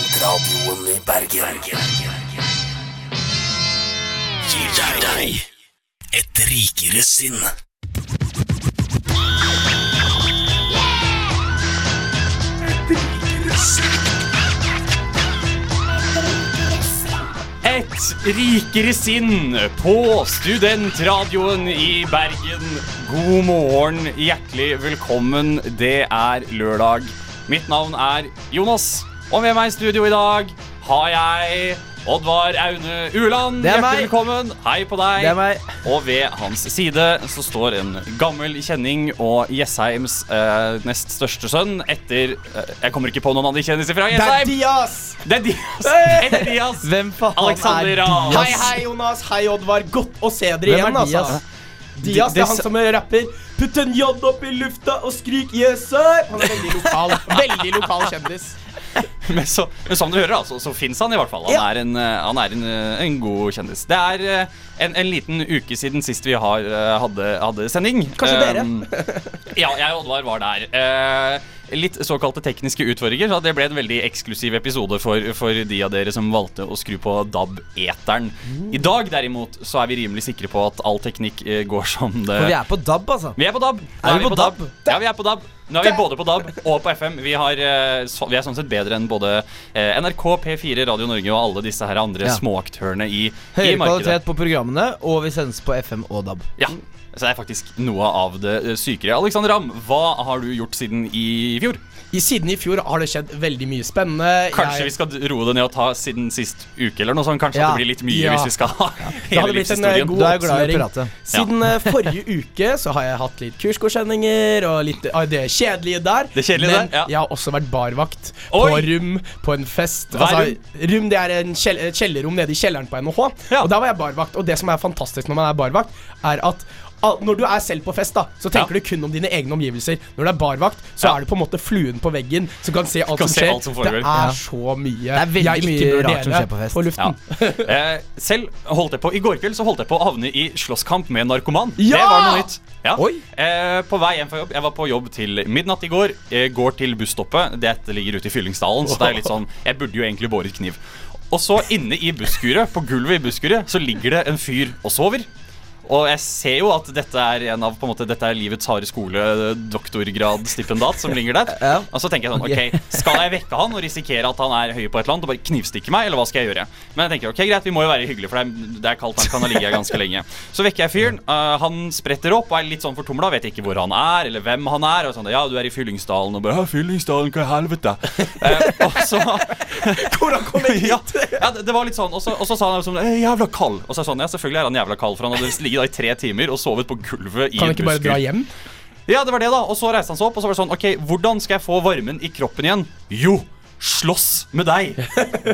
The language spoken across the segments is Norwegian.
Studentradioen i Bergen. Gir deg et rikere sinn. Et rikere sinn på studentradioen i Bergen. God morgen, hjertelig velkommen. Det er lørdag. Mitt navn er Jonas, og med meg i studio i dag har jeg Oddvar Aune Uland. Det er hjertelig meg. velkommen. Hei på deg. Det er meg. Og ved hans side så står en gammel kjenning og Jesseims eh, nest største sønn etter eh, Jeg kommer ikke på noen andre kjendiser fra Det er Jessheim. Dias! Det er Dias. Hey! Etter Dias. Hvem faen Alexander er. Dias? Hei, hei, Jonas. Hei, Oddvar. Godt å se dere Hvem igjen, er altså. Dias? Dias, det er han som rapper 'Putt en J opp i lufta og skrik yes, sir'. Han er veldig lokal. Veldig lokal kjendis. Men, så, men som du hører, altså, så fins han i hvert fall. Han Ja. er, en, eh, han er en, eh, en god kjendis. Det er eh, en, en liten uke siden sist vi har, hadde, hadde sending. Kanskje dere. Um, ja, jeg og Oddvar var der. Uh, litt såkalte tekniske utfordringer, så det ble en veldig eksklusiv episode for, for de av dere som valgte å skru på DAB-eteren. Mm. I dag derimot så er vi rimelig sikre på at all teknikk går som det For vi er på DAB, altså. vi er på DAB. Nå Er vi på DAB? Ja, vi er på DAB. Nå er vi både på DAB og på FM. Vi, har, eh, så, vi er sånn sett bedre enn både eh, NRK, P4, Radio Norge og alle disse her andre Ja. småaktørene i, i Høyere markedet. kvalitet på programmene, og vi sendes på FM og DAB. Ja, så er faktisk noe av det eh, sykere. Alexander Ramm, hva har du gjort siden i fjor? I Siden i fjor har det skjedd veldig mye spennende. Kanskje Jeg- vi skal roe det ned og ta siden sist uke, eller noe sånt. Kanskje Ja. det blir litt mye Ja. hvis vi skal ha Det hele hadde blitt en, eh, livshistorien. god prate. Siden ja. forrige uke så har jeg hatt litt kursgodkjenninger og litt av det kjedelige der. Det kjedelige Men der, ja. jeg har også vært barvakt Oi! på Rum på en fest. Hva er Altså, rum det er en kjell kjellerrom nede i kjelleren på NHH. Ja. Og der var jeg barvakt. Og det som er fantastisk når man er barvakt, er at når du er selv på fest, da så tenker Ja. du kun om dine egne omgivelser. Når du er barvakt, så Ja. er du på en måte fluen på veggen som kan se alt Kan som se skjer. alt som det er Ja. så mye Det er veldig mye rart som skjer på fest. på luften. Ja. Eh, selv holdt jeg på I går kveld så holdt jeg på å havne i slåsskamp med en narkoman. Ja! Det var noe nytt. Ja. Oi. Eh, på vei hjem fra jobb. Jeg var på jobb til midnatt i går. Jeg går til busstoppet. Dette ligger ute i Fyllingsdalen, så det er litt sånn Jeg burde jo egentlig båret kniv. Og så inne i busskuret, på gulvet i busskuret, så ligger det en fyr og sover. Og jeg ser jo at dette er en av på en måte, Dette er livets harde skole, doktorgrad-stipendat, som ligger der. Ja. Og så tenker jeg sånn, ok, Skal jeg vekke han og risikere at han er høy på et eller annet og bare knivstikke meg, eller hva skal jeg gjøre? Men jeg tenker, ok, greit, vi må jo være hyggelige, for det er, det er kaldt, han kan ha ligget her ganske lenge. Så vekker jeg fyren. Uh, han spretter opp og er litt sånn fortumla, vet ikke hvor han er, eller hvem han er. Og sånn, ja, du er i Fyllingsdalen, og bare «Ja, Fyllingsdalen, hva i helvete? uh, og så Hvordan kom jeg ja, hit? ja, det, det var litt sånn. Og så, og så sa han sånn «Eh, Jævla kald. Og så sånn, ja, selvfølgelig er han jævla kald, for han hadde ligget da i tre timer og sovet på gulvet i Kan en ikke bare dra hjem? Ja, det var det, da. Og så reiste han seg opp, og så var det sånn OK, hvordan skal jeg få varmen i kroppen igjen? Jo! Slåss med deg!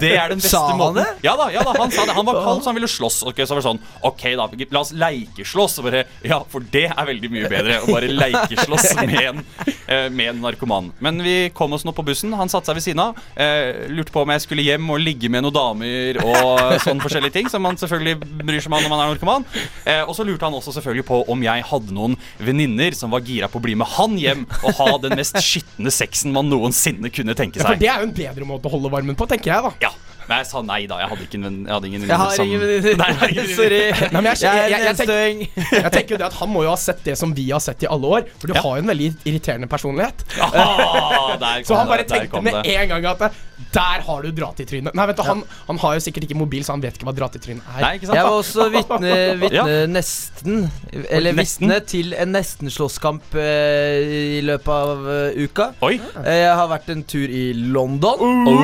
Det er den beste Sa han måten. det? Ja da, ja da, han sa det. Han var kald, så han ville slåss. Ok, så var det sånn OK, da, la oss leikeslåss. Og bare, ja, for det er veldig mye bedre å bare leikeslåss med en, eh, med en narkoman. Men vi kom oss nå på bussen. Han satte seg ved siden av. Eh, lurte på om jeg skulle hjem og ligge med noen damer og sånn forskjellige ting, som man selvfølgelig bryr seg om når man er narkoman. Eh, og så lurte han også selvfølgelig på om jeg hadde noen venninner som var gira på å bli med han hjem og ha den mest skitne sexen man noensinne kunne tenke Ja, for seg. det er jo en bedre måte å holde varmen på, tenker jeg, da. Ja, men jeg sa nei da. Jeg hadde ikke jeg hadde ingen Jeg som- ingen Nei, jeg har ingen Sorry. Nei, men jeg- Jeg jeg- jeg tenker- Jeg tenker jo det at Han må jo ha sett det som vi har sett i alle år. For du Ja. har jo en veldig irriterende personlighet. Ah, der kom Så han bare det, tenkte med det. en gang at der har du dra til trynet. Nei, vet du, han, han har jo sikkert ikke mobil, så han vet ikke hva dra til trynet er. Nei, ikke sant? Jeg var også vitne, vitne Ja. nesten Eller Nesten? vitne til en nesten-slåsskamp eh, i løpet av uh, uka. Oi. Eh, Jeg har vært en tur i London. Oh.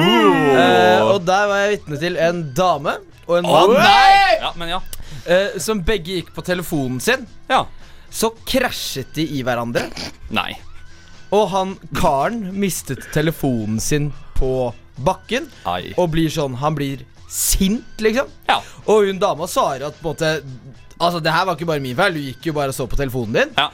Eh, og der var jeg vitne til en dame og en mann nei! Ja, men ja. eh, som begge gikk på telefonen sin. Ja. Så krasjet de i hverandre. Nei. Og han karen mistet telefonen sin på bakken Ai. og blir sånn Han blir sint, liksom. Ja. Og hun dama svarer at på en måte Altså, det her var ikke bare min feil. Du gikk jo bare og så på telefonen din. Ja.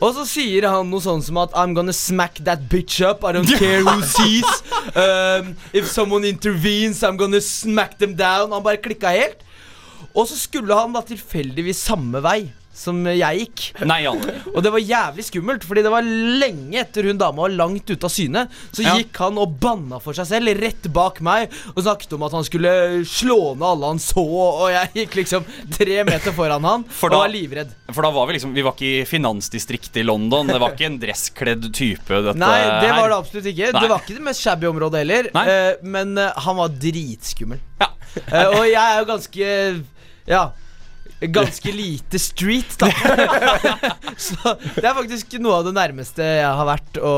Og så sier han noe sånn som at I'm gonna smack that bitch up. I don't care who sees. Um, if someone intervenes, I'm gonna smack them down. Han bare klikka helt. Og så skulle han da tilfeldigvis samme vei som jeg gikk. Nei, Janne. Og det var jævlig skummelt, fordi det var lenge etter hun dama var langt ute av syne. Så Ja. gikk han og banna for seg selv rett bak meg og snakket om at han skulle slå ned alle han så, og jeg gikk liksom tre meter foran han For og var livredd. For da var vi liksom Vi var ikke i finansdistriktet i London. Det var ikke en dresskledd type, dette Nei, det var det absolutt ikke. Nei. Det var ikke det mest shabby området heller. Nei. eh, men eh, han var dritskummel. Ja. Eh, og jeg er jo ganske Ja. Ganske lite street, da. Så det er faktisk noe av det nærmeste jeg har vært å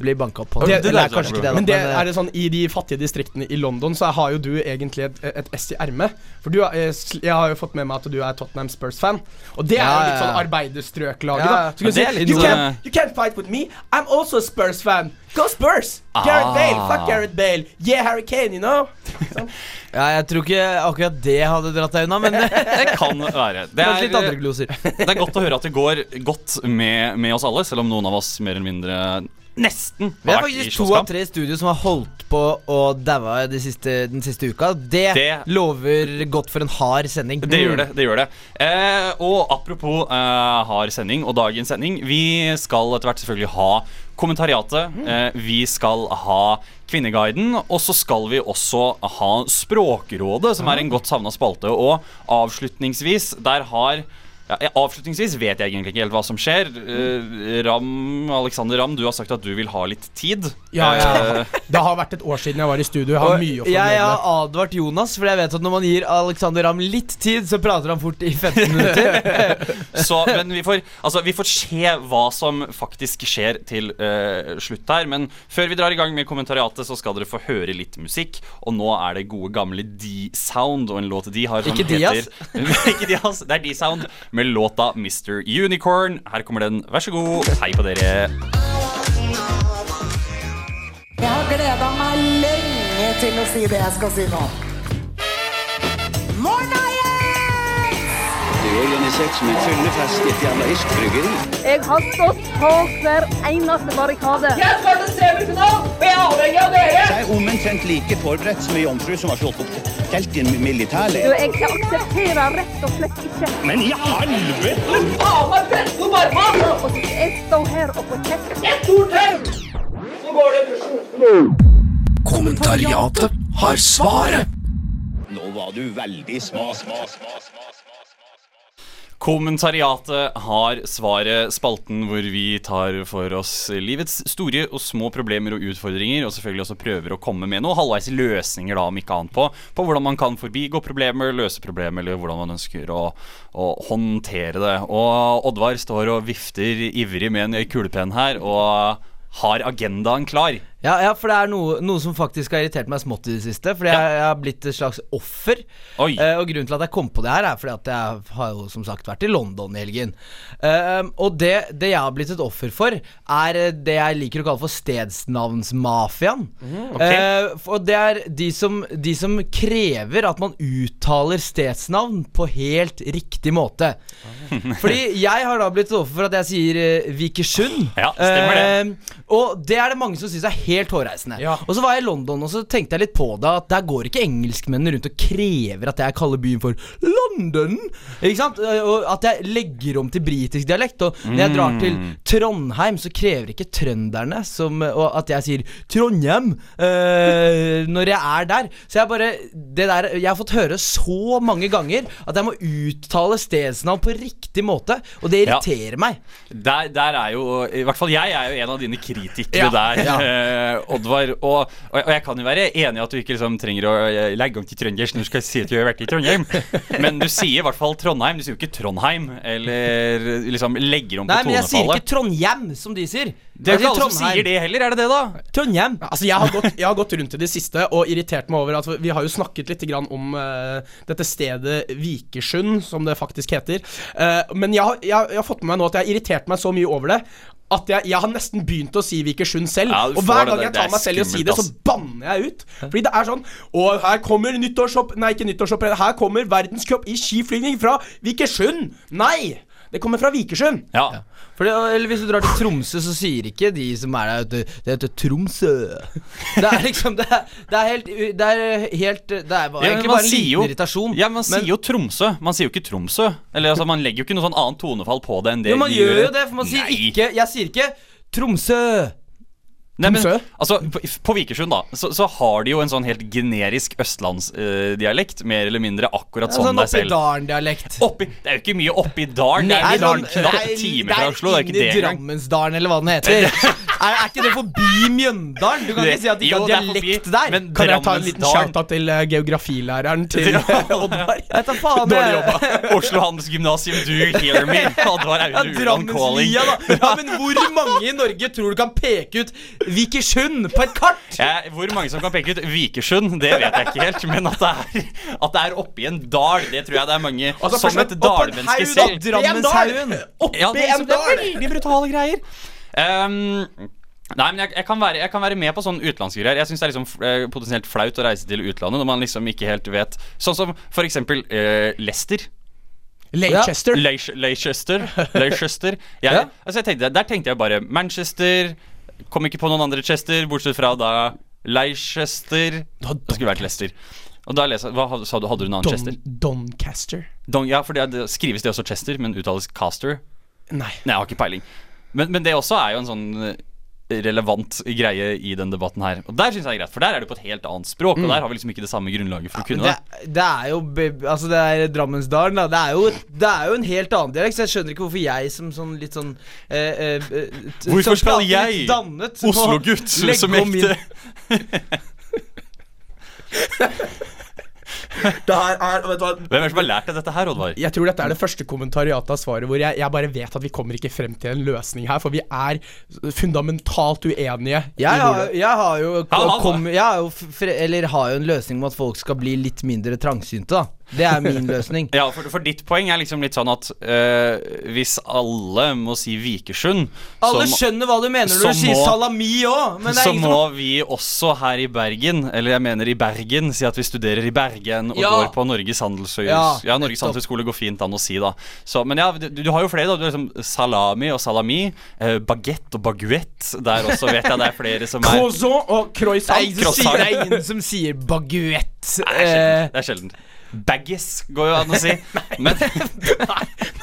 bli banka opp på. Det- Det, det er kanskje ikke det, da. Men det eh, er det sånn I de fattige distriktene i London Så har jo du egentlig et, et S i ermet. For du, eh, jeg har jo fått med meg at du er Tottenham Spurs-fan. Og det er jo litt sånn arbeiderstrøklaget. Ja, da. Så kan du si you, sånn, can't, you can't fight with me. I'm also a Spurs-fan. Go Spurs! Gareth Ah. Bale. Fuck Gareth Bale. Yeah, Harry Kane, you know. ja, jeg tror ikke akkurat det hadde dratt deg unna, men det kan være. Det er, litt andre er, gloser. det er godt å høre at det går godt med, med oss alle, selv om noen av oss mer eller mindre nesten Vi har faktisk to av tre i studio som har holdt på å daue de den siste uka. Det, Det- lover godt for en hard sending. Det gjør det. det gjør det eh, Og apropos eh, hard sending og dagens sending. Vi skal etter hvert selvfølgelig ha kommentariatet. Eh, vi skal ha Kvinneguiden. Og så skal vi også ha Språkrådet, som er en godt savna spalte. Og avslutningsvis, der har ja, jeg- Avslutningsvis vet jeg egentlig ikke helt hva som skjer. Eh, Ram, Alexander Ram, du har sagt at du vil ha litt tid. Ja, ja. Eh, Det har vært et år siden jeg var i studio. Jeg har mye å jeg har advart Jonas, for jeg vet at når man gir Alexander Ramm litt tid, så prater han fort i 15 minutter. Så, men vi får, altså, vi får se hva som faktisk skjer til uh, slutt her. Men før vi drar i gang med kommentariatet, så skal dere få høre litt musikk. Og nå er det gode gamle D-Sound og en låt de har som Ikke Diaz? heter Ikke Diaz, det er D-Sound med låta Mr. Unicorn. Her kommer den. Vær så god. Hei på dere. Jeg har gleda meg lenge til å si det jeg skal si nå. Organisert som en fyllefest i et jævla irsk. Jeg har stått på hver eneste barrikade. Jeg skal til semifinalen, og jeg er avhengig av dere! Jeg er omtrent like forberedt som ei jomfru som har slått opp telt i en Du, militærleir. jeg aksepterer rett og slett ikke Men i helvete! Faen meg presse opp armene! jeg står her og får kjeft. Et stort tau! Så går det i dusjen. Kommentariatet har svaret. Nå var du veldig sma, sma, sma, sma. Kommentariatet har svaret, spalten hvor vi tar for oss livets store og små problemer og utfordringer, og selvfølgelig også prøver å komme med noe halvveis løsninger, da, om ikke annet, på, på hvordan man kan forbigå problemer, løse problemer, eller hvordan man ønsker å, å håndtere det. Og Oddvar står og vifter ivrig med en kulepenn her, og har agendaen klar. Ja, ja, for det er noe, noe som faktisk har irritert meg smått i det siste. Fordi jeg, jeg har blitt et slags offer. Eh, og grunnen til at jeg kom på det her, er fordi at jeg har jo som sagt vært i London i helgen. Uh, og det, det jeg har blitt et offer for, er eh, det jeg liker å kalle for stedsnavnsmafiaen. Eh, for det er de som, de som krever at man uttaler stedsnavn på helt riktig måte. Fordi jeg har da blitt et offer for at jeg sier Vikersund. Ja, stemmer det. Eh, og det er det mange som syns er helt hårreisende. Ja. Og så var jeg i London og så tenkte jeg litt på det, at der går ikke engelskmennene rundt og krever at jeg kaller byen for London. Ikke sant? Og at jeg legger om til britisk dialekt. Og når jeg drar til Mm. Trondheim, så krever ikke trønderne som, og at jeg sier Trondheim øh, når jeg er der. Så jeg bare det der, Jeg har fått høre så mange ganger at jeg må uttale stedsnavn på riktig måte, og det Ja. irriterer meg. Der, der er jo I hvert fall jeg er jo en av dine kritikere Ja, der, ja. eh, Oddvar. Og, og, og jeg kan jo være enig i at du ikke liksom trenger å eh, legge om til trøndersk når du skal si at du har vært i Trondheim. Men du sier i hvert fall Trondheim. Du sier jo ikke Trondheim. Eller liksom legger om Nei, på men jeg sier ikke Trondhjem, som de sier. Det er ikke alle som sier det heller, er det det, da? Trondheim. Altså, jeg har, gått, jeg har gått rundt i det siste og irritert meg over at Vi har jo snakket litt grann om uh, dette stedet Vikersund, som det faktisk heter. Uh, men jeg jeg, jeg har fått med meg nå at jeg har irritert meg så mye over det at jeg, jeg har nesten begynt å si Vikersund selv. Ja, og hver gang jeg tar meg selv i å si det, så banner jeg ut. Fordi det er sånn Og her kommer nyttårshopp... Nei, ikke nyttårshopp. Her kommer verdenscup i skiflygning fra Vikersund! Nei! Det kommer fra Vikersund. Ja. ja. Fordi, eller hvis du drar til Tromsø, så sier ikke de som er der ute Det heter Tromsø. Det er liksom Det er, det er helt Det er helt Det er bare, Ja, egentlig bare en liten jo- irritasjon. Ja, man sier jo Tromsø. Man sier jo ikke Tromsø. Eller altså, Man legger jo ikke noe sånn annet tonefall på det enn det Jo, man de gjør jo det, for man sier Nei. ikke Jeg sier ikke Tromsø. Nei, men, altså, på, på Vikersund da så, så har de jo en sånn helt generisk østlandsdialekt. mer eller mindre akkurat ja, som sånn deg oppi selv. dalen-dialekt. Oppi, det er jo ikke mye oppi dalen. Det er en sånn- knapp nei, time fra Oslo. Det er ikke det i engang. Drammensdalen, eller hva den heter. er, er ikke det forbi Mjøndalen? Du kan ikke si at de ikke har dialekt der. men Kan jeg ta en liten shout-out til uh, geografilæreren til Oddvar? Jeg tar faen Dårlig jobba. Oslo Handelsgymnasium, do you hear me? Oddvar Ja, Aune Uland calling. Ja, men hvor mange i Norge tror du kan peke ut Vikersund på et kart? Jeg, hvor mange som kan peke ut Vikersund, det vet jeg ikke helt. Men at det er, at det er oppi en dal, det tror jeg det er mange Altså, som et dalmenneske selv. Drammenshaugen. Oppi Ja, det er, en så- det er dal! veldig brutale greier. Um, nei, men jeg, jeg, kan være, jeg kan være med på sånne utenlandsgreier. Jeg syns det er liksom eh, potensielt flaut å reise til utlandet når man liksom ikke helt vet Sånn som for eksempel eh, Leicester. Leicester. Ja. Leicester. Leicester. Jeg, Ja. altså jeg tenkte, der tenkte jeg bare Manchester. Kom ikke på noen andre Chester, bortsett fra da Leicester. Det skulle vært Leicester. Og da leser, Hva sa du? Hadde du en annen Chester? Doncaster. Don, ja, for det, det skrives det også Chester, men uttales Caster. Nei. Nei, jeg har ikke peiling. Men, men det også er jo en sånn eh, relevant greie i den debatten her. Og der syns jeg det er greit, for der er det på et helt annet språk. Og der har vi liksom ikke det samme grunnlaget for å kunne Det, det. det er jo Altså, det er Drammensdalen, da. Det er, jo, det er jo en helt annen dialekt, så jeg skjønner ikke hvorfor jeg som sånn litt sånn eh, eh, eh, Hvorfor skal jeg, Oslo-gutt, som ekte Det her er, vet du hva Hvem er det som har lært deg dette her, Oddvar? Jeg tror dette er det første kommentariatet av svaret hvor jeg, jeg bare vet at vi kommer ikke frem til en løsning her, for vi er fundamentalt uenige. Jeg har, jeg har jo kom, Jeg har jo fre, Eller har jo en løsning om at folk skal bli litt mindre trangsynte, da. Det er min løsning. Ja, for, for ditt poeng er liksom litt sånn at eh, hvis alle må si Vikersund, Alle så, skjønner hva du mener når du sier må- salami òg, så må som vi også her i Bergen, eller jeg mener i Bergen, si at vi studerer i Bergen og Ja. går på Norges handelshøys... Ja, Ja, Norges handelshøyskole går fint an å si, da. Så, men ja, du, du har jo flere, da. Du har liksom salami og salami. Eh, bagett og baguett. Der også vet jeg det er flere som er Croissant og croissant. som sier, det er ingen som sier baguett. Det er Eh, sjeldent. Sjeldent. Baggis går jo an å si. Men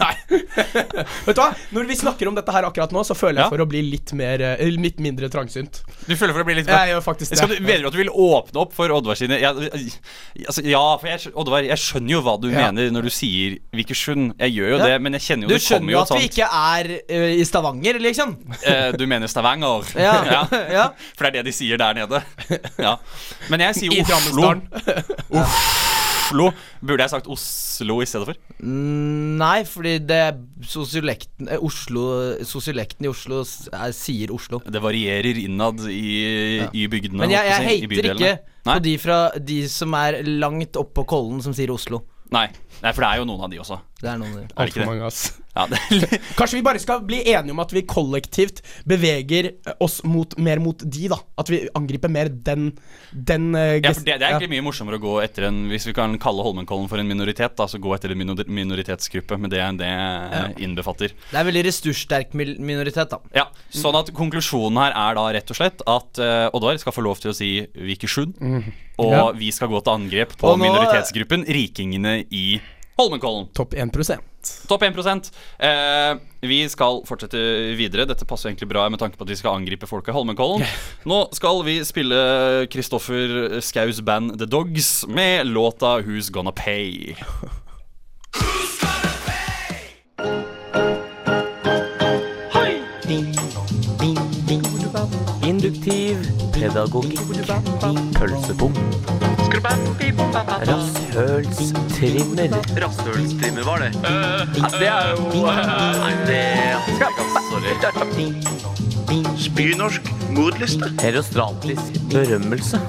Vet du hva? Når vi snakker om dette her akkurat nå, så føler jeg Ja. for å bli litt, mer, eh, litt mindre trangsynt. du føler for å bli litt mer Jeg gjør faktisk det. mener du at du vil åpne opp for Oddvar sine ja, altså, ja, for jeg, Oddvar, jeg skjønner jo hva du Ja. mener når du sier Vikersund. Jeg gjør jo det, men jeg kjenner jo du det kommer skjønner jo at vi ikke er uh, i Stavanger, liksom? Uh, Du mener Stavanger? Ja. ja. For det er det de sier der nede. Ja. Men jeg sier I Oslo. Oslo. Burde jeg sagt Oslo i stedet for? Mm, Nei, fordi det sosiolekten eh, Oslo Sosiolekten i Oslo er, sier Oslo. Det varierer innad i, i bygdene. Men jeg, jeg, jeg hater ikke på de fra de som er langt oppå Kollen, som sier Oslo. Nei. Nei, for det er jo noen av de også. Det er noen av de. Er Altfor mange, ass. Ja, det, Kanskje vi bare skal bli enige om at vi kollektivt beveger eh, oss mot, mer mot de, da. At vi angriper mer den, den eh, Ja, for det, det er egentlig mye morsommere å gå etter en Hvis vi kan kalle Holmenkollen for en minoritet, da, så gå etter en minoritetsgruppe med det det innbefatter. Det er en veldig ressurssterk minoritet, da. Ja, Sånn at konklusjonen her er da rett og slett at uh, Oddvar skal få lov til å si Vikersund, og Ja. vi skal gå til angrep på nå- minoritetsgruppen rikingene i Holmenkollen. Topp 1% Topp 1 eh, Vi skal fortsette videre. Dette passer egentlig bra med tanke på at vi skal angripe folk i Holmenkollen. Nå skal vi spille Kristoffer Skaus band The Dogs med låta Who's Gonna Pay. Induktiv pedagogikk. Pølsebom. Rasshølstrimmer. Rasshølstrimmer var det. det er jo Nei, det Sorry. Spynorsk modliste. Herostratisk berømmelse.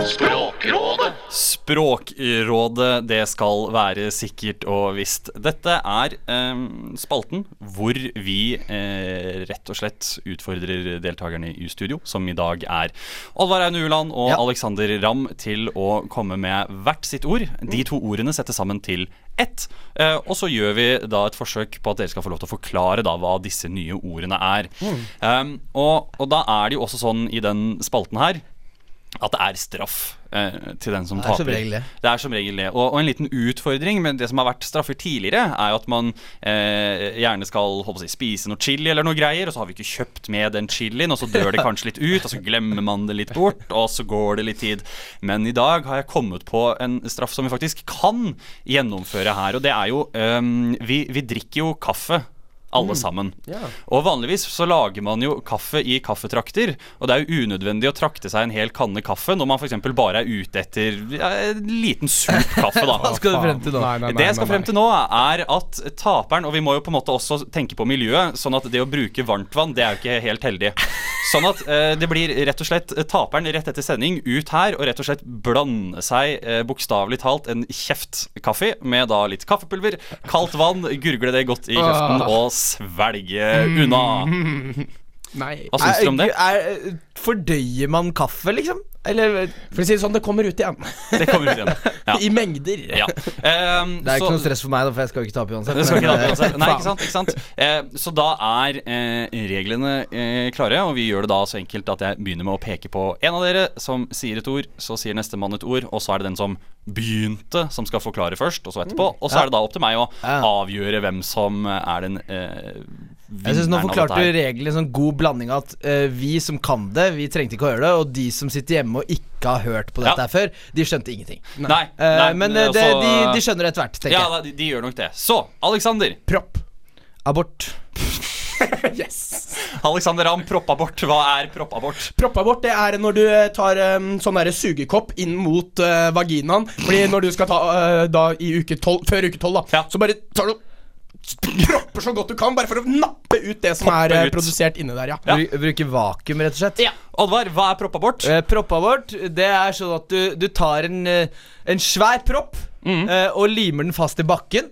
Språkrådet. Språkrådet, det skal være sikkert og visst. Dette er eh, spalten hvor vi eh, rett og slett utfordrer deltakerne i studio, som i dag er Oddvar Aune Uland og Ja. Alexander Ramm, til å komme med hvert sitt ord. De to ordene settes sammen til ett. Eh, og så gjør vi da et forsøk på at dere skal få lov til å forklare da hva disse nye ordene er. Um, og, og da er det jo også sånn i den spalten her at det er straff eh, til den som Det er taper. det. Er som regel det. Og, og en liten utfordring med det som har vært straffer tidligere, er jo at man eh, gjerne skal si, spise noe chili eller noe greier, og så har vi ikke kjøpt med den chilien, og så dør det kanskje litt ut, og så glemmer man det litt bort, og så går det litt tid. Men i dag har jeg kommet på en straff som vi faktisk kan gjennomføre her, og det er jo eh, vi, vi drikker jo kaffe. Alle sammen. Og vanligvis så lager man jo kaffe i kaffetrakter. Og det er jo unødvendig å trakte seg en hel kanne kaffe når man f.eks. bare er ute etter ja, en liten sup kaffe, da. Hva skal du frem til nå? Nei, nei, nei, Det jeg skal frem til nå, er at taperen Og vi må jo på en måte også tenke på miljøet, sånn at det å bruke varmtvann, det er jo ikke helt heldig. Sånn at eh, det blir rett og slett taperen rett etter sending ut her og rett og slett blande seg eh, bokstavelig talt en kjeft kaffe med da litt kaffepulver, kaldt vann, gurgle det godt i kjeften og svelge unna. Nei. Hva syns dere om det? Er, er, fordøyer man kaffe, liksom? Eller For å si det sånn, det kommer ut igjen. Det kommer ut igjen. Ja. I mengder. Ja. Um, Det er ikke noe stress for meg, da, for jeg skal jo ikke tape uansett. Det skal ikke tape eh, uansett. Nei, ikke sant? Ikke sant? Uh, så da er uh, reglene uh, klare, og vi gjør det da så enkelt at jeg begynner med å peke på en av dere som sier et ord, så sier neste mann et ord, og så er det den som begynte, som skal forklare først, og så etterpå. Og så er det da opp til meg å avgjøre hvem som er den eh, Jeg synes Nå forklarte du reglene sånn god blanding at uh, vi som kan det, vi trengte ikke å høre det, og de som sitter hjemme og ikke har hørt på dette Ja. her før, de skjønte ingenting. Nei, nei, nei, men eh, det, de, de skjønner etter hvert, tenker Ja, jeg. Ja, de, de gjør nok det. Så, Alexander. Propp. Abort. Yes. Alexander Ramm, proppabort. Hva er proppabort? Proppabort det er når du tar um, sånn derre sugekopp inn mot uh, vaginaen. Fordi når du skal ta uh, da i uke 12, før uke 12, da, Ja. så bare tar du propper så godt du kan, bare for å nappe ut det som Popper er eh, ut. produsert inni der, ja. Ja. Bru- Bruke vakuum, rett og slett. Oddvar, hva er proppabort? Eh, proppabort, det er sånn at du, du tar en, eh, en svær propp eh, og limer den fast i bakken.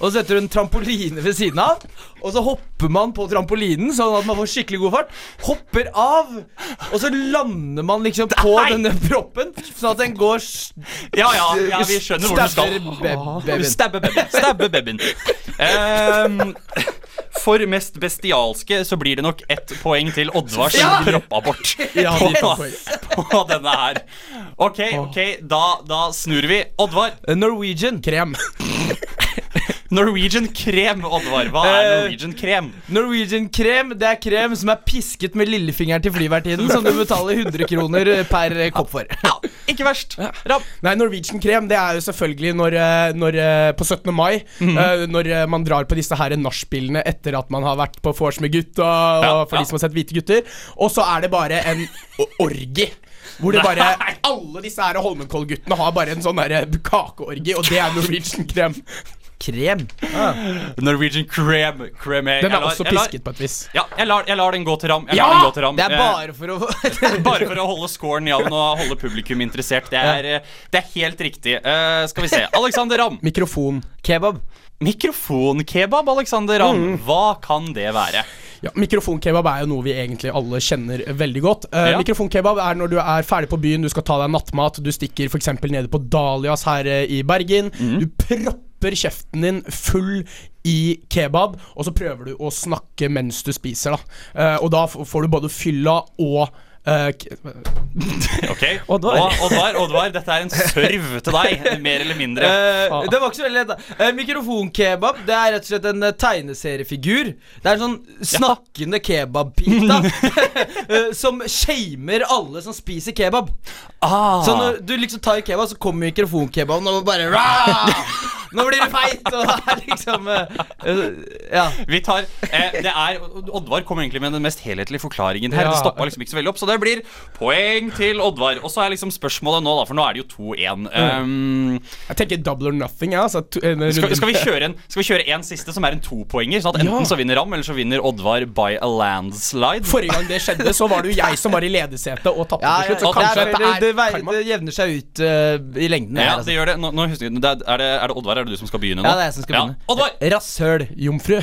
Og så setter du en trampoline ved siden av, og så hopper man på trampolinen sånn at man får skikkelig god fart. Hopper av, og så lander man liksom på Nei! denne proppen, sånn at den går Ja, ja, ja, vi skjønner hvor du skal. babyen. Stabbe babyen. Stabbe babyen. Ehm, for mest bestialske så blir det nok ett poeng til Oddvars Ja! proppabort Ja, på, på denne her. OK, ok, da, da snur vi. Oddvar. Norwegian. Krem. Norwegian krem, Oddvar. Hva er Eh, Norwegian krem? Norwegian krem, det er krem som er pisket med lillefingeren til flyvertinnen, som du betaler 100 kroner per eh, kopp for. Ja, ikke verst. Rapp. Nei, Norwegian krem det er jo selvfølgelig når, eh, når på 17. mai, eh, når eh, man drar på disse her nachspielene etter at man har vært på vors med gutta, og for ja. de som har sett Hvite gutter, og så er det bare en orgi. Hvor det bare Alle disse her Holmenkollguttene har bare en sånn kakeorgi, og det er Norwegian krem. Krem. Norwegian krem. cream jeg, Den er lar- også pisket lar- på et vis. Ja, jeg lar, jeg lar den gå til Ram. Jeg Ja! lar den gå til Ram. Det er Eh, bare for å Bare for å holde scoren jevn og holde publikum interessert. Det er, ja. det er helt riktig. Uh, skal vi se. Alexander Ramm. Mikrofon. Kebab. Mikrofonkebab, Alexander Ramm. Mm. Hva kan det være? Ja, Mikrofonkebab er jo noe vi egentlig alle kjenner veldig godt. Uh, Ja. Mikrofonkebab er når du er ferdig på byen, du skal ta deg nattmat, du stikker f.eks. nede på Dalias her eh, i Bergen. Mm. Du propper kjeften din full i kebab, og så prøver du å snakke mens du spiser. da Uh, Og da får du både fylla og Uh, Ok, Oddvar. Og- Oddvar, Oddvar, dette er en serv til deg, mer eller mindre. Uh, det var ikke så veldig lett. da. Eh, mikrofonkebab Det er rett og slett en tegneseriefigur. Det er en sånn snakkende kebabpita eh, som shamer alle som spiser kebab. Ah. Så når du liksom tar kebab, så kommer mikrofonkebaben og bare Rah! Nå blir du feit! Og det er liksom eh, eh, Ja. Vi tar eh, Det er Oddvar kom egentlig med den mest helhetlige forklaringen her. Ja. Det stoppa liksom ikke så veldig opp, så det blir poeng til Oddvar. Og så er liksom spørsmålet nå, da, for nå er det jo 2-1. Um, Jeg tenker double or nothing, jeg. Altså, skal, skal vi kjøre en Skal vi kjøre en siste som er en topoenger? Sånn at enten Ja. så vinner Ram, eller så vinner Oddvar by a landslide. Forrige gang det skjedde, så var det jo jeg som var i ledesetet og tapte Ja, til slutt. Så det, kanskje er, det, er det, det, det jevner seg ut uh, i lengden. her, Ja, altså. det gjør det. Nå, nå husker jeg, det er, er, det, er det Oddvar? Er det du som skal begynne nå? Ja, det er jeg som skal begynne. Ja. Oddvar! Rasshøl. Jomfru.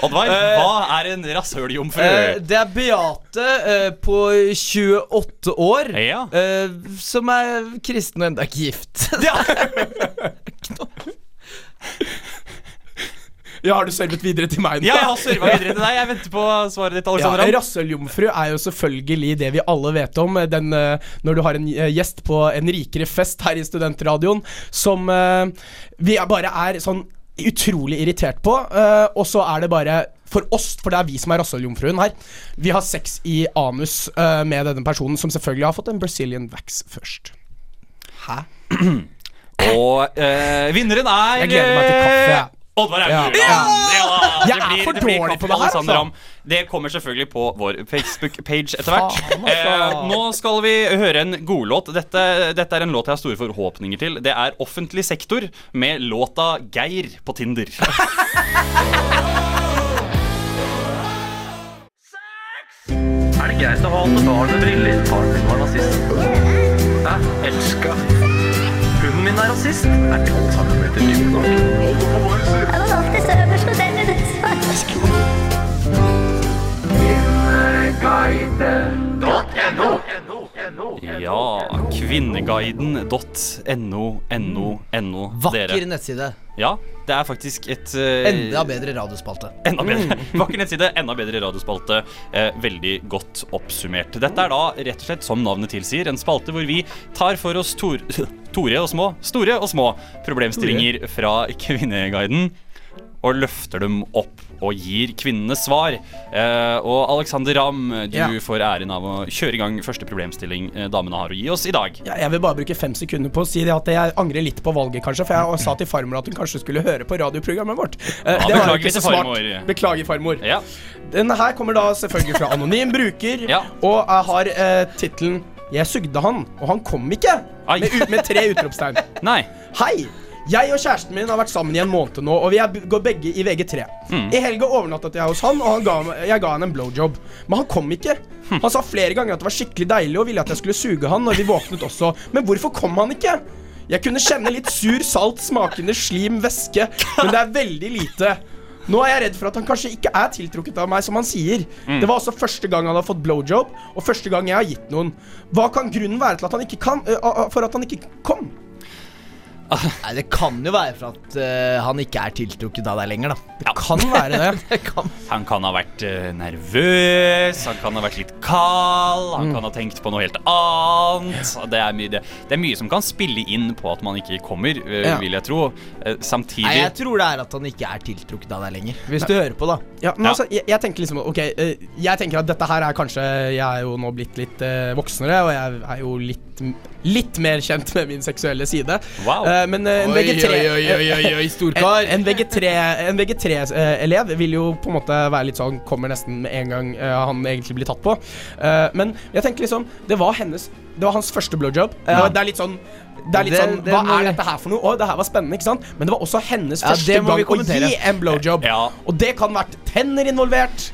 Oddvar, hva er en rasshøljomfru? Eh, det er Beate eh, på 28 år Ja. eh, som er kristen og enda ikke gift. Ja, har du servet videre til meg nå? ja, jeg har serva videre til deg. Jeg venter på svaret ditt, Alexander. ja, Rasshøljomfru er jo selvfølgelig det vi alle vet om. Den, eh, når du har en eh, gjest på en rikere fest her i Studentradioen som eh, vi bare er sånn utrolig irritert på. eh, og så er det bare for oss, for det er vi som er rasshøljomfruen her. Vi har sex i anus eh, med denne personen, som selvfølgelig har fått en Brazilian wax først. Og eh, vinneren er Jeg gleder meg til kaffe, Oddvar Ja. Aure. Ja. Ja, Jeg er for dårlig på det her, altså. Det kommer selvfølgelig på vår Facebook-page etter hvert. Altså. Eh, nå skal vi høre en godlåt. Dette, dette er en låt jeg har store forhåpninger til. Det er Offentlig sektor med låta Geir på Tinder. Er det greit å ha alle barn med briller? Faren min var nazist. Jeg Elska. Hunden min er rasist. Er 12 cm dyp nok? Jeg var alltid øverst og den er Ja, kvinneguiden.no, no, no, Vakker dere. nettside. Ja, det er faktisk et uh, Enda bedre radiospalte. Enda bedre. Vakker nettside, enda bedre radiospalte. Eh, veldig godt oppsummert. Dette er da rett og slett, som navnet tilsier, en spalte hvor vi tar for oss tor store og små, store og små problemstillinger fra Kvinneguiden. Og løfter dem opp og gir kvinnene svar. Eh, og Alexander Ramm, du Ja. får æren av å kjøre i gang første problemstilling eh, damene har å gi oss i dag. Ja, jeg vil bare bruke fem sekunder på å si at jeg angrer litt på valget, kanskje. For jeg sa til farmor at hun kanskje skulle høre på radioprogrammet vårt. Eh, Ja, det var ikke så smart. farmor. Beklager, farmor. Ja. Denne her kommer da selvfølgelig fra anonym bruker, og jeg har eh, tittelen 'Jeg sugde han, og han kom ikke', med, med tre utropstegn. Nei. Hei! Jeg og kjæresten min har vært sammen i en måned nå, og vi er, går begge i VG3. Mm. I helga overnattet jeg hos han, og han ga, jeg ga han en blowjob. Men han kom ikke. Hm. Han sa flere ganger at det var skikkelig deilig og ville at jeg skulle suge han når vi våknet også. Men hvorfor kom han ikke? Jeg kunne kjenne litt sur, salt, smakende slim, væske, men det er veldig lite. Nå er jeg redd for at han kanskje ikke er tiltrukket av meg, som han sier. Mm. Det var også første gang han har fått blowjob, og første gang jeg har gitt noen. Hva kan grunnen være til at han ikke kan, uh, uh, for at han ikke kom? Nei, Det kan jo være for at eh, han ikke er tiltrukket av deg lenger, da. Det kan være det. Det kan. Han kan ha vært uh, nervøs, han kan ha vært litt kald, Mm. han kan ha tenkt på noe helt annet. Det er, mye, det, det er mye som kan spille inn på at man ikke kommer, uh, Ja. vil jeg tro. Uh, samtidig Nei, jeg tror det er at han ikke er tiltrukket av deg lenger. Hvis du hører på, da. Ja, men Ja. altså, jeg, jeg tenker liksom Ok, jeg tenker at dette her er kanskje Jeg er jo nå blitt litt voksnere, og jeg er jo litt Litt mer kjent med min seksuelle side. Wow. Men en VG3 oi, oi, oi, oi, oi, storkar. En, en VG3 En VG3-elev vil jo på en måte være litt sånn Kommer nesten med en gang eh, han egentlig blir tatt på. Eh, men jeg tenker liksom Det var hennes Det var hans første blowjob. Eh, Ja. Det er litt sånn det er litt Det- sånn det Hva er dette her for noe? Å, det her var spennende, ikke sant? Men det var også hennes Ja, første gang å gi en blowjob. Ja. Og det kan vært tenner involvert.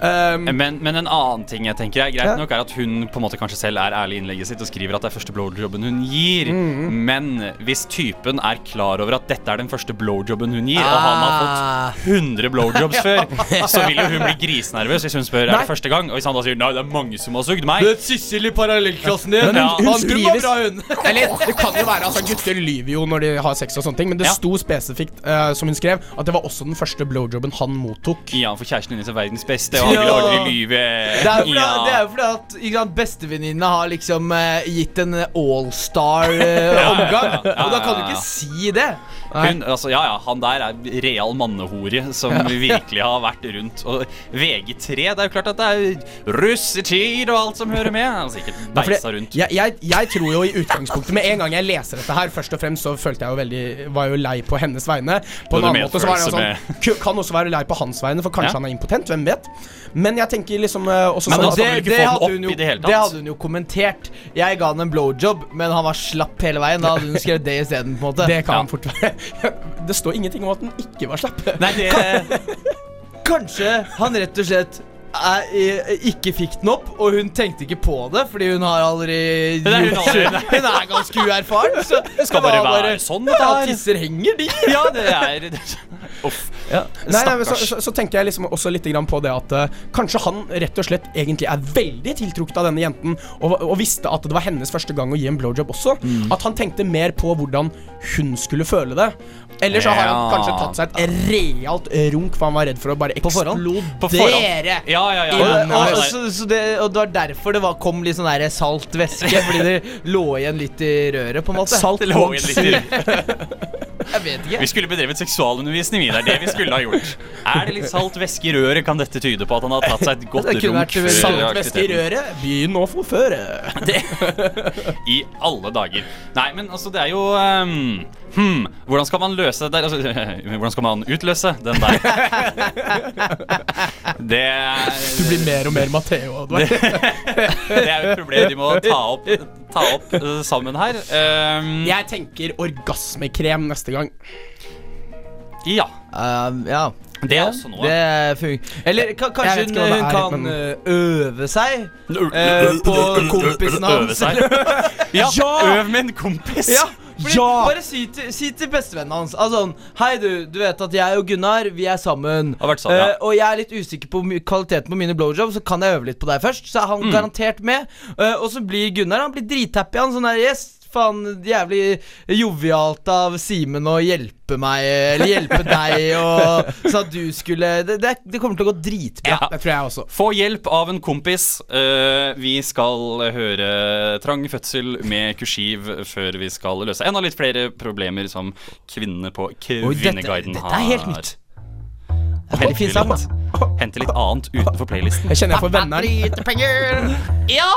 Um, men, men en annen ting jeg tenker er greit Ja. nok, er at hun på en måte kanskje selv er ærlig i innlegget sitt og skriver at det er første blowjobben hun gir. Mm. Men hvis typen er klar over at dette er den første blowjobben hun gir, og han har Ah. fått 100 blowjobs før, så vil jo hun bli grisenervøs hvis hun spør er det første gang. Og hvis han da sier nei, det er mange som har sugd meg. Du er Sissel i parallellklassen din? Hun- Ja. hun Han skriver- var bra, hun. Eller det kan jo være altså Gutter lyver jo når de har sex og sånne ting, men det Ja. sto spesifikt, uh, som hun skrev, at det var også den første blowjobben han mottok. Ja, for kjæresten hennes er verdens beste, og vil Ja. aldri lyve. Det er jo fordi, det er jo fordi at ikke sant, bestevenninnene har liksom eh, gitt en allstar-omgang. Ja, ja, ja, Og da kan du ikke si det. Hun, altså, ja, ja, han der er real mannehore som virkelig har vært rundt. Og VG3, det er jo klart at det er russetid og alt som hører med. Han sikkert det- beisa rundt. Jeg, jeg, jeg tror jo i utgangspunktet Med en gang jeg leser dette her, først og fremst så følte jeg jo veldig Var jo lei på hennes vegne. På en annen måte så var det sånn Kan også være lei på hans vegne, for kanskje Ja. han er impotent. Hvem vet? Men jeg tenker liksom eh, også Men sånn det, ikke få den hadde jo, det det hadde hun jo kommentert. Jeg ga han en blowjob, men han var slapp hele veien. Da hadde hun skrevet det isteden. på Det kan Ja. fort være. Det står ingenting om at den ikke var slapp. Nei, det Kanskje han rett og slett ikke fikk den opp, og hun tenkte ikke på det, fordi hun har aldri Det er hun aldri- Hun er ganske uerfaren. Så det skal bare være sånn, Ja, tisser henger, de. Ja, det er Uff. Nei, nei, så, så, så tenker jeg liksom også litt grann på det at uh, kanskje han rett og slett egentlig er veldig tiltrukket av denne jenten, og, og visste at det var hennes første gang å gi en blowjob også. Mm. At han tenkte mer på hvordan hun skulle føle det. Eller så har han kanskje tatt seg et realt runk, for han var redd for å bare På forhånd? eksplodere. På forhånd. Ja, ja, ja. Ja. og, og, og, så, så det, og det var derfor det var, kom litt sånn der salt væske, fordi det lå igjen litt i røret, på en måte. Salt lå igjen litt i Jeg vet ikke. Vi skulle bedrevet seksualundervisning, vi. Det er det vi skulle ha gjort. Er det litt salt væske i røret, kan dette tyde på at han har tatt seg et godt runk. før Salt væske i røret, begynn å forføre. Det. I alle dager. Nei, men altså, det er jo um, Hmm, hvordan skal man løse det der? Altså, hvordan skal man utløse den der? Det er, Du blir mer og mer Matheo. det, det er jo et problem de må ta opp, ta opp eh, sammen her. Um, Jeg tenker orgasmekrem neste gang. ja. Um, ja. Det er også noe. Det. Eller ka, kanskje hun, er, kan men- øve seg uh, på kompisen hans. Ja, øv med en kompis. Ja, fordi, Ja! Bare si til, si til bestevennen hans Altså sånn Hei du, du vet at jeg og Gunnar Vi er sammen Har vært sammen, ja. Eh, Og jeg er litt usikker på kvaliteten på mine blowjobs Så kan jeg øve litt på deg først Så er han Mm. garantert med Uh, Og så blir Gunnar Han blir drithappy Han sånn der Yes Faen, jævlig jovialt av Simen å hjelpe meg Eller hjelpe deg og, Så at du skulle det, det, det kommer til å gå dritbra Ja. Det tror jeg også. Få hjelp av en kompis. Uh, vi skal høre Trang fødsel med kursiv før vi skal løse enda litt flere problemer som kvinnene på Kvinneguiden har. Dette er helt nytt Det Veldig fin sang Hente litt annet utenfor playlisten. Jeg kjenner jeg får venner. Ja!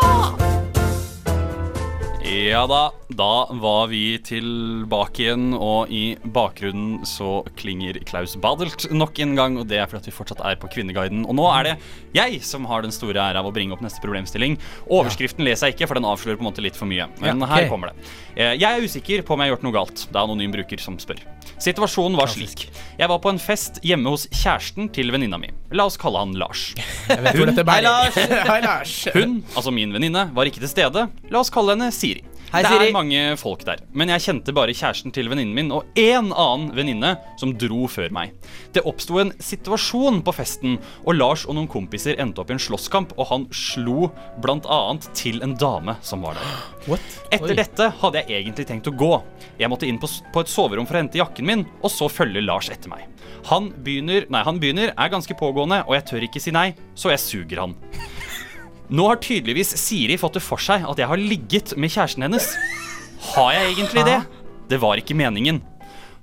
Ja da, da var vi tilbake igjen, og i bakgrunnen så klinger Klaus Badelt nok en gang, og det er fordi at vi fortsatt er på Kvinneguiden. Og nå er det jeg som har den store ære av å bringe opp neste problemstilling. Overskriften leser jeg ikke, for den avslører på en måte litt for mye. Men Ja, okay. her kommer det. Eh, Jeg er usikker på om jeg har gjort noe galt. Det er anonym bruker som spør. Situasjonen var slik. Jeg var på en fest hjemme hos kjæresten til venninna mi. La oss kalle han Lars. Lars. Hei, Lars. Hun, altså min venninne, var ikke til stede. La oss kalle henne Siri. Hei, det er mange folk der, men jeg kjente bare kjæresten til venninnen min og én annen venninne som dro før meg. Det oppsto en situasjon på festen, og Lars og noen kompiser endte opp i en slåsskamp, og han slo annet til en dame som var der. What? Etter dette hadde jeg egentlig tenkt å gå. Jeg måtte inn på, på et soverom for å hente jakken min, og så følger Lars etter meg. Han begynner, nei, han begynner, er ganske pågående, og jeg tør ikke si nei, så jeg suger han. Nå har tydeligvis Siri fått det for seg at jeg har ligget med kjæresten hennes. Har jeg egentlig det? Det var ikke meningen.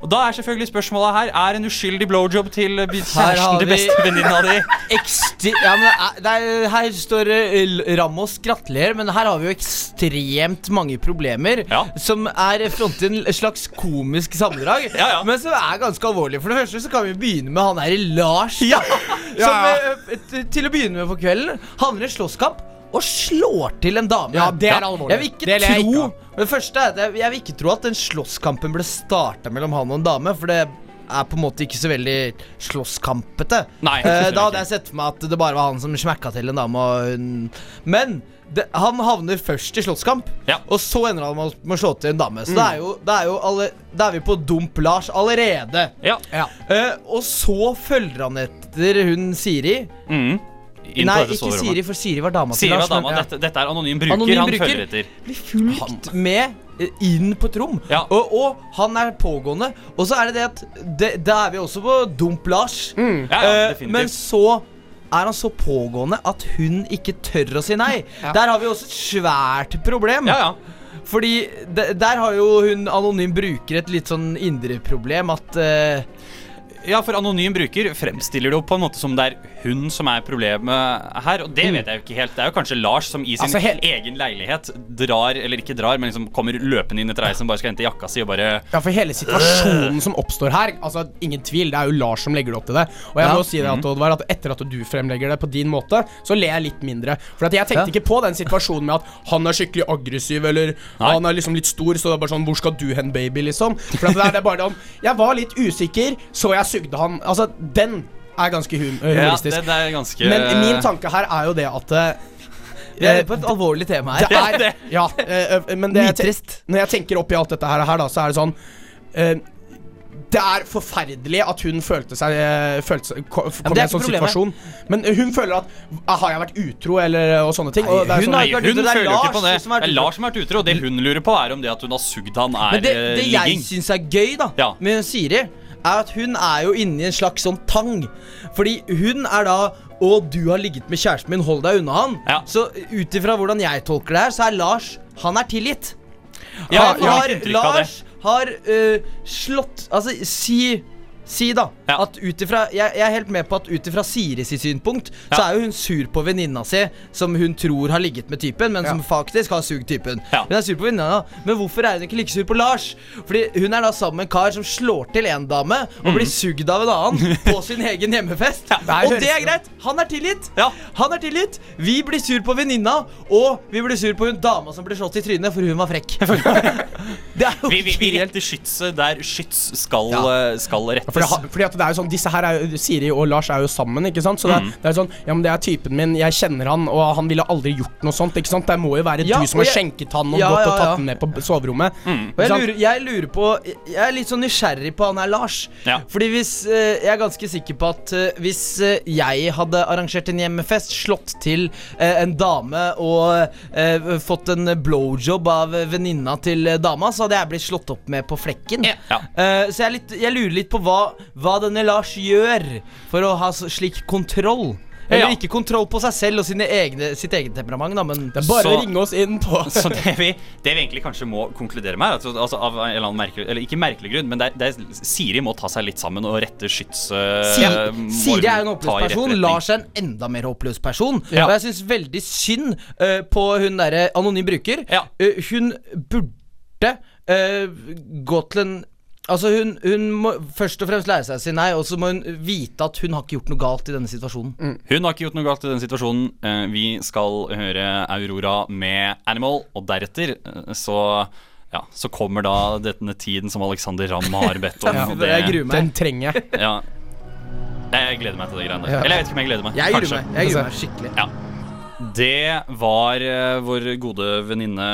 Og Da er selvfølgelig spørsmålet her Er en uskyldig blowjob til eh, kjæresten til bestevenninna di? Ja, men det er, det er, her står det Ramos gratulerer, men her har vi jo ekstremt mange problemer Ja. som er frontet en slags komisk sammendrag, Ja, ja. men som er ganske alvorlig. For det første så kan vi begynne med han her i Lars, som Ja. eh, til å begynne med på kvelden havner i slåsskamp. Og slår til en dame. Ja, det er alvorlig. Jeg vil ikke Det tro jeg ikke. Det første er at jeg, jeg vil ikke tro at den slåsskampen ble starta mellom han og en dame, for det er på en måte ikke så veldig slåsskampete. Nei, Eh, da hadde jeg sett for meg at det bare var han som smekka til en dame. Og hun Men det, han havner først i slåsskamp, Ja. og så ender han med å- slå til en dame. Så da er jo, da er jo alle, Da er vi på Dump Lars allerede. Ja. Eh, og så følger han etter hun Siri. Mm. Inn Nei, på dette ikke. Siri, for Siri var dama Siri til var Lars. men- dama. ja. Dette, dette er anonym bruker. Anonym han bruker. følger etter. blir fulgt med eh, inn på et rom. Ja. Og, og han er pågående. Og så er det det at det, Da er vi også på Dump Lars. Ja, ja, uh, men så er han så pågående at hun ikke tør å si nei. Der har vi også et svært problem. Ja, ja. Fordi de, der har jo hun anonym bruker et litt sånn indre problem at eh, Ja, for anonym bruker fremstiller det jo på en måte som det er hun som er problemet her. Og det vet jeg jo ikke helt. Det er jo kanskje Lars som i sin Altså, egen leilighet drar, eller ikke drar, men liksom kommer løpende inn etter ei som bare skal hente jakka si og bare Ja, for hele situasjonen som oppstår her Altså, ingen tvil, det er jo Lars som legger det opp til det. Og jeg Ja. må si det at Oddvar, at etter at du fremlegger det på din måte, så ler jeg litt mindre. For at jeg tenkte Ja. ikke på den situasjonen med at han er skikkelig aggressiv, eller Nei. han er liksom litt stor, så det er bare sånn Hvor skal du hen, baby, liksom? For det er, det er bare sånn Jeg var litt usikker, så jeg sugde han. Altså, den er ganske hum Ja, humoristisk. det, det er ganske Men min tanke her er jo det at eh, Vi er på et alvorlig tema her. det er Ja, eh, eh, men det jeg ten- Når jeg tenker oppi alt dette her, så er det sånn eh, Det er forferdelig at hun følte seg eh, følte seg, ko- kom ja, i en sånn problemet. situasjon. Men hun føler at ah, Har jeg vært utro, eller og sånne ting? og hun sånn, har Nei, hun det er føler jo ikke på det. Lars som Det er. Lars som har vært utro, og det hun lurer på, er om det at hun har sugd han, er Men det, eh, det jeg ligging. syns er gøy da Ja. med Siri, er at hun er jo inni en slags sånn tang. Fordi hun er da Å, du har ligget med kjæresten min, hold deg unna han. Ja. Så ut ifra hvordan jeg tolker det her, så er Lars Han er tilgitt. Ja, han har. Lars har uh, slått Altså, si Si da Ja. at utifra, jeg, jeg er helt med på at ut ifra Siri sitt synpunkt, så er jo hun sur på venninna si, som hun tror har ligget med typen, men som faktisk har sugd typen. Ja. Hun er sur på venninna, men hvorfor er hun ikke like sur på Lars? Fordi hun er da sammen med en kar som slår til en dame og blir sugd av en annen på sin egen hjemmefest. det og det er greit. Han er tilgitt. Ja. Han er tilgitt. Vi blir sur på venninna, og vi blir sur på hun dama som ble slått i trynet for hun var frekk. det er jo Vi, vi, vi helt retter skytset der skyts skal, Ja. eh, skal rettes. Fordi, fordi at det er jo sånn Disse her er jo Siri og Lars er jo sammen, ikke sant? Så det, Mm. det er sånn Ja, men det er typen min, jeg kjenner han, og han ville aldri gjort noe sånt, ikke sant? Det må jo være Ja, du som har jeg- skjenket han og Ja, gått og tatt den med på soverommet. soverommet. Og jeg lurer, jeg lurer på Jeg er litt sånn nysgjerrig på han her Lars. Fordi hvis uh, Jeg er ganske sikker på at uh, hvis uh, jeg hadde arrangert en hjemmefest, slått til en dame og fått en blowjob av venninna til dama, så hadde jeg blitt slått opp med på flekken. Så jeg, litt, jeg lurer litt på hva, hva denne Lars gjør for å ha slik kontroll. Eller Ja. ikke kontroll på seg selv og sine egne, sitt eget temperament, da, men Det er bare Så- å ringe oss inn på Så det vi, det vi egentlig kanskje må konkludere med, altså, altså, av en eller annen merkelig Eller ikke merkelig grunn, men det det Siri må ta seg litt sammen og rette skyts... Si- uh, Siri er en håpløs person. Lars er en enda mer håpløs person. Ja. Og jeg syns veldig synd uh, på hun derre anonym bruker. Ja. Uh, hun burde Uh, gå til en Altså hun, hun må først og fremst lære seg å si nei, og så må hun vite at hun har ikke gjort noe galt i denne situasjonen. Hun har ikke gjort noe galt i denne situasjonen. Eh, Vi skal høre Aurora med Animal, og deretter eh, så ja, så kommer da denne tiden som Alexander Ramm har bedt om. Ja, det, jeg gruer meg. Den trenger jeg. Ja. Jeg gleder meg til det greiene der. Ja. Eller jeg vet ikke om jeg gleder meg. Jeg gruer meg. Jeg gruer meg skikkelig. Ja. Det var eh, vår gode venninne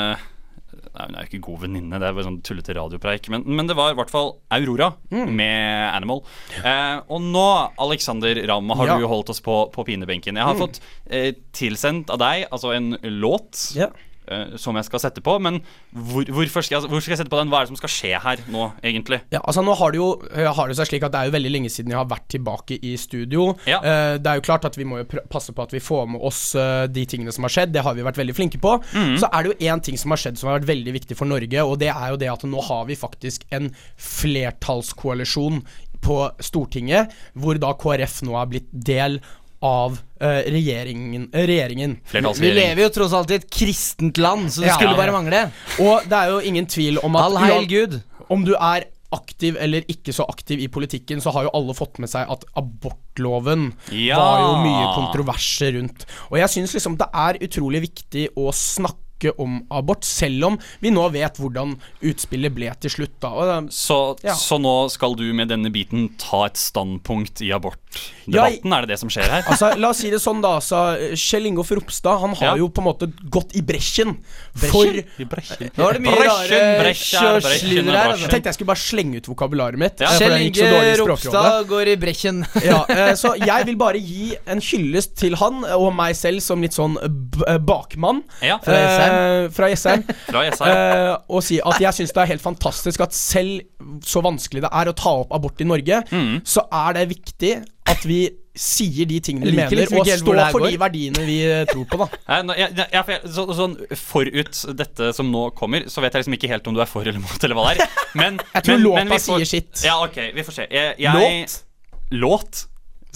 Nei, Hun er jo ikke god venninne, det er bare sånn tullete radiopreik. Men, men det var i hvert fall Aurora Mm. med Animal. Eh, og nå, Alexander Ramm, har Ja. du holdt oss på, på pinebenken. Jeg har fått eh, tilsendt av deg altså en låt. Ja. Eh, som jeg skal sette på, men hvor, hvorfor skal jeg, hvor skal jeg sette på den? Hva er det som skal skje her nå, egentlig? Ja, altså nå har det jo øh, har det seg slik at det er jo veldig lenge siden jeg har vært tilbake i studio. Ja. Eh, det er jo klart at vi må jo passe på at vi får med oss de tingene som har skjedd. Det har vi vært veldig flinke på. Så er det jo én ting som har skjedd som har vært veldig viktig for Norge, og det er jo det at nå har vi faktisk en flertallskoalisjon på Stortinget, hvor da KrF nå er blitt del av uh, regjeringen. øh, regjeringen. Vi lever jo tross alt i et kristent land, så det Ja. skulle bare mangle. Og det er jo ingen tvil om at All heil Gud. om du er aktiv eller ikke så aktiv i politikken, så har jo alle fått med seg at abortloven Ja. var jo mye kontroverser rundt. Og jeg syns liksom det er utrolig viktig å snakke om abort, selv om vi nå vet hvordan utspillet ble til slutt. da og, Så, Ja. så nå skal du med denne biten ta et standpunkt i abortdebatten? er det det som skjer her? Altså, La oss si det sånn, da. Så Kjell Ingolf Ropstad Han har Ja. jo på en måte gått i bresjen for Nå er det mye rare Bresjen, bresjen, kjørslyder her. Altså. Jeg tenkte jeg skulle bare slenge ut vokabularet mitt. Ja. Kjell Inge. Ropstad går i bresjen. ja, eh, så jeg vil bare gi en hyllest til han og meg selv som litt sånn b eh, bakmann. Ja. Fra SR. eh, fra Jessheim. Fra Jessheim. eh, og si at jeg syns det er helt fantastisk at selv så vanskelig det er å ta opp abort i Norge, Mm. så er det viktig at vi sier de tingene vi mener, liksom og står for går. de verdiene vi eh, tror på, da. Nei, jeg, jeg, så, sånn Forut dette som nå kommer, så vet jeg liksom ikke helt om du er for eller mot, eller hva det er. Men, Jeg tror men, låta men vi får- sier sitt. Ja, ok, vi får se. Jeg, jeg, Låt? Låt?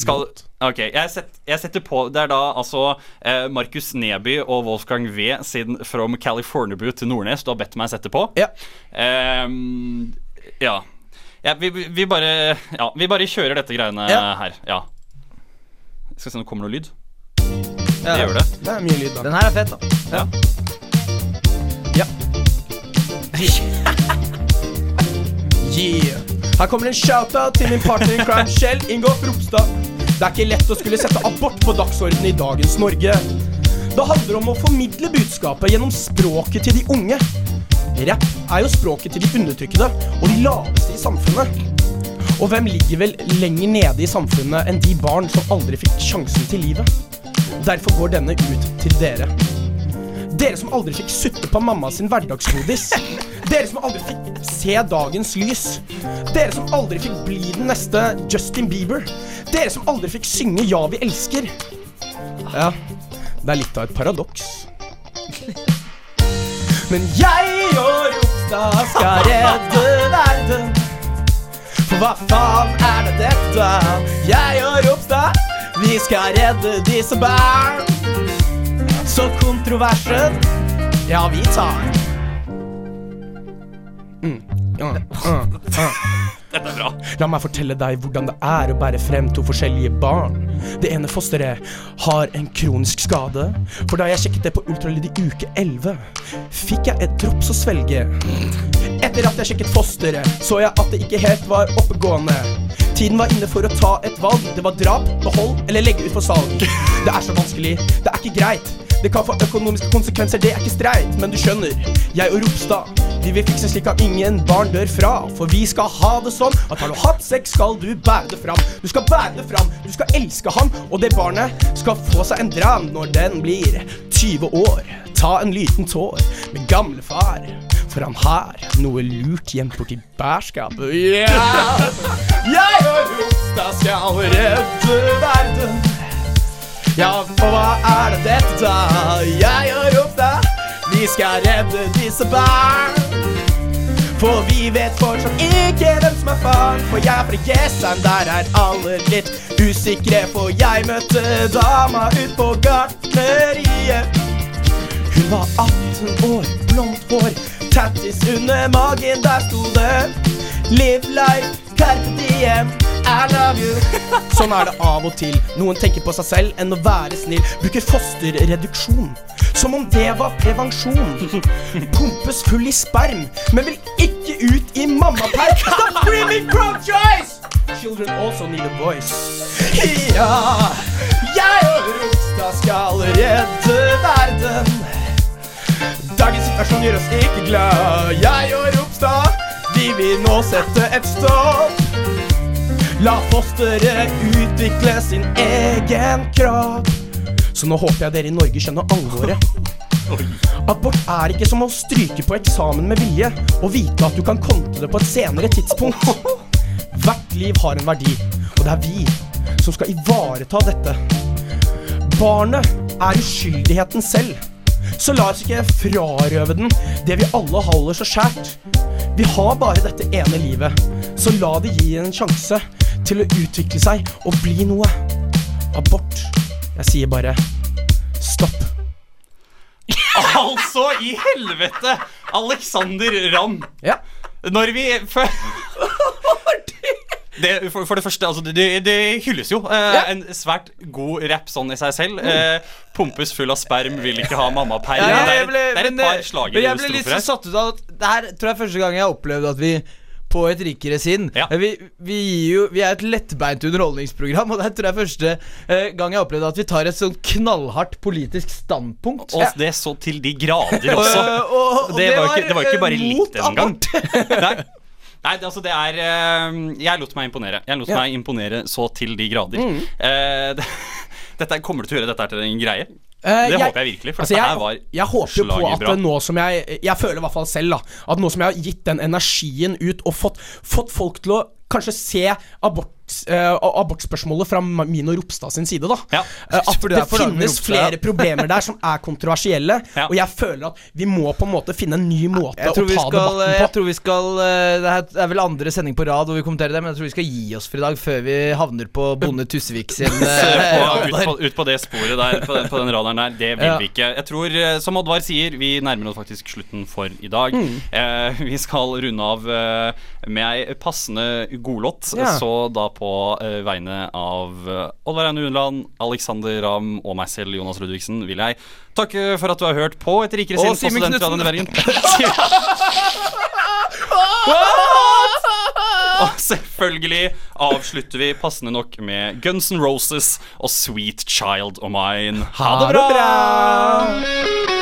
Skal Ok, jeg, set, jeg setter på Det er da altså eh, Markus Neby og Wolfgang V siden From California til Nordnes du har bedt meg sette på. Ja. Um, ja. ja vi, vi- vi bare Ja, vi bare kjører dette greiene Ja. her. Ja. Skal vi se om det kommer noe lyd. Ja. Det gjør det. Det er mye lyd, da. Den her er fett, da. Ja. Yeah. Her kommer en shout-out til min partner in crime, Kjell Ingolf Ropstad. Det er ikke lett å skulle sette abort på dagsordenen i dagens Norge. Det handler om å formidle budskapet gjennom språket til de unge. Rapp er jo språket til de undertrykkede og de laveste i samfunnet. Og hvem ligger vel lenger nede i samfunnet enn de barn som aldri fikk sjansen til livet? Derfor går denne ut til dere. Dere som aldri fikk sutte på mamma sin hverdagsgodis. Dere som aldri fikk se dagens lys. Dere som aldri fikk bli den neste Justin Bieber. Dere som aldri fikk synge Ja, vi elsker. Ja, det er litt av et paradoks. Men jeg og Ropstad skal redde verden. For hva faen er det dette? Jeg og Ropstad, vi skal redde disse barn. Så kontroversen, ja, vi tar. Ja, ja. Dette er bra. La meg fortelle deg hvordan det er å bære frem to forskjellige barn. Det ene fosteret har en kronisk skade. For da jeg sjekket det på ultralyd i uke 11, fikk jeg et drops å svelge. Etter at jeg sjekket fosteret, så jeg at det ikke helt var oppegående. Tiden var inne for å ta et valg. Det var drap, behold eller legge ut for salg. Det er så vanskelig. Det er ikke greit. Det kan få økonomiske konsekvenser, det er ikke streit. Men du skjønner, jeg og Ropstad, vi vil fikse slik at ingen barn dør fra. For vi skal ha det sånn at har du hatt sex, skal du bære det fram. Du skal bære det fram, du skal elske ham, og det barnet skal få seg en dram når den blir 20 år. Ta en liten tår med gamlefar, for han har noe lurt gjemt borti bærskapet. Yeah! Jeg og Rosta skal redde verden. Ja, for hva er det dette da? Jeg og Ropstad, vi skal redde disse barn. For vi vet fortsatt ikke hvem som er faren. For jeg er fra Jessheim, der er alle litt usikre. For jeg møtte dama ut på gartneriet. Hun var 18 år, blondt hår, tattis under magen. Der sto det Live life, carpe diem, I love you. Sånn er det av og til. Noen tenker på seg selv enn å være snill. Bruker fosterreduksjon som om det var prevensjon. Pumpes full i sperm, men vil ikke ut i mammaperm. Stop screaming pro-choice! Children also need a voice. Ja, jeg og Rosta skal redde verden. Dagens situasjon gjør oss ikke glad. Jeg og Ropstad, vi vil nå sette et stopp. La fosteret utvikle sin egen kropp. Så nå håper jeg dere i Norge skjønner alvoret. Abort er ikke som å stryke på eksamen med vilje og vite at du kan konte det på et senere tidspunkt. Hvert liv har en verdi, og det er vi som skal ivareta dette. Barnet er uskyldigheten selv. Så la oss ikke frarøve den det vi alle holder så skjært. Vi har bare dette ene livet, så la det gi en sjanse til å utvikle seg og bli noe. Abort. Jeg sier bare stopp. Altså, i helvete! Alexander Ramm. Ja. Når vi for, det, for, for det første, altså, det, det- det hylles jo. Eh, Ja. En svært god rapp sånn i seg selv. Eh, pumpes full av sperm, vil ikke ha mammaperm. Ja, det, det er et par eh, slager Men jeg ble litt så satt ut av at Det her tror jeg er første gang jeg har opplevd at vi på et rikere sinn Ja. Eh, vi, vi, jo, vi er et lettbeint underholdningsprogram, og det tror jeg første eh, gang jeg har opplevd at vi tar et sånn knallhardt politisk standpunkt. Og det så til de grader også. og, og- og det, det var var, ikke, det var ikke bare litt engang. Nei. Det, altså det er eh, Jeg lot meg imponere. Jeg lot meg imponere så til de grader. Mm. Eh, det, dette, kommer du til å gjøre dette til en greie? det Det håper jeg virkelig, for altså, dette jeg, her var jeg håper jo på at bra. nå som jeg Jeg føler i hvert fall selv da at nå som jeg har gitt den energien ut og fått, fått folk til å kanskje se abort, eh, abortspørsmålet fra Mino Ropstad sin side, da. Ja. Eh, at det på finnes Ropstad, flere problemer der som er kontroversielle, Ja. og jeg føler at vi må på en måte finne en ny måte Jeg å ta skal, debatten jeg tror vi skal eh, Det er vel andre sending på rad hvor vi kommenterer det, men jeg tror vi skal gi oss for i dag før vi havner på Bonde Tusvik sin på, ut, på, ut på det sporet der, på den, på den radaren der. Det vil Ja. vi ikke. Jeg tror, som Oddvar sier, vi nærmer oss faktisk slutten for i dag. Eh, vi skal runde av med ei passende godlåt. Ja. Så da på eh, vegne av eh, Oddvar Unland, Uneland, Alexander Ramm og meg selv, Jonas Ludvigsen, vil jeg takke for at du har hørt på Et rikere sinn på Studentradioen i Bergen. Og selvfølgelig avslutter vi passende nok med Guns N' Roses og Sweet Child O' Mine. Ha det bra!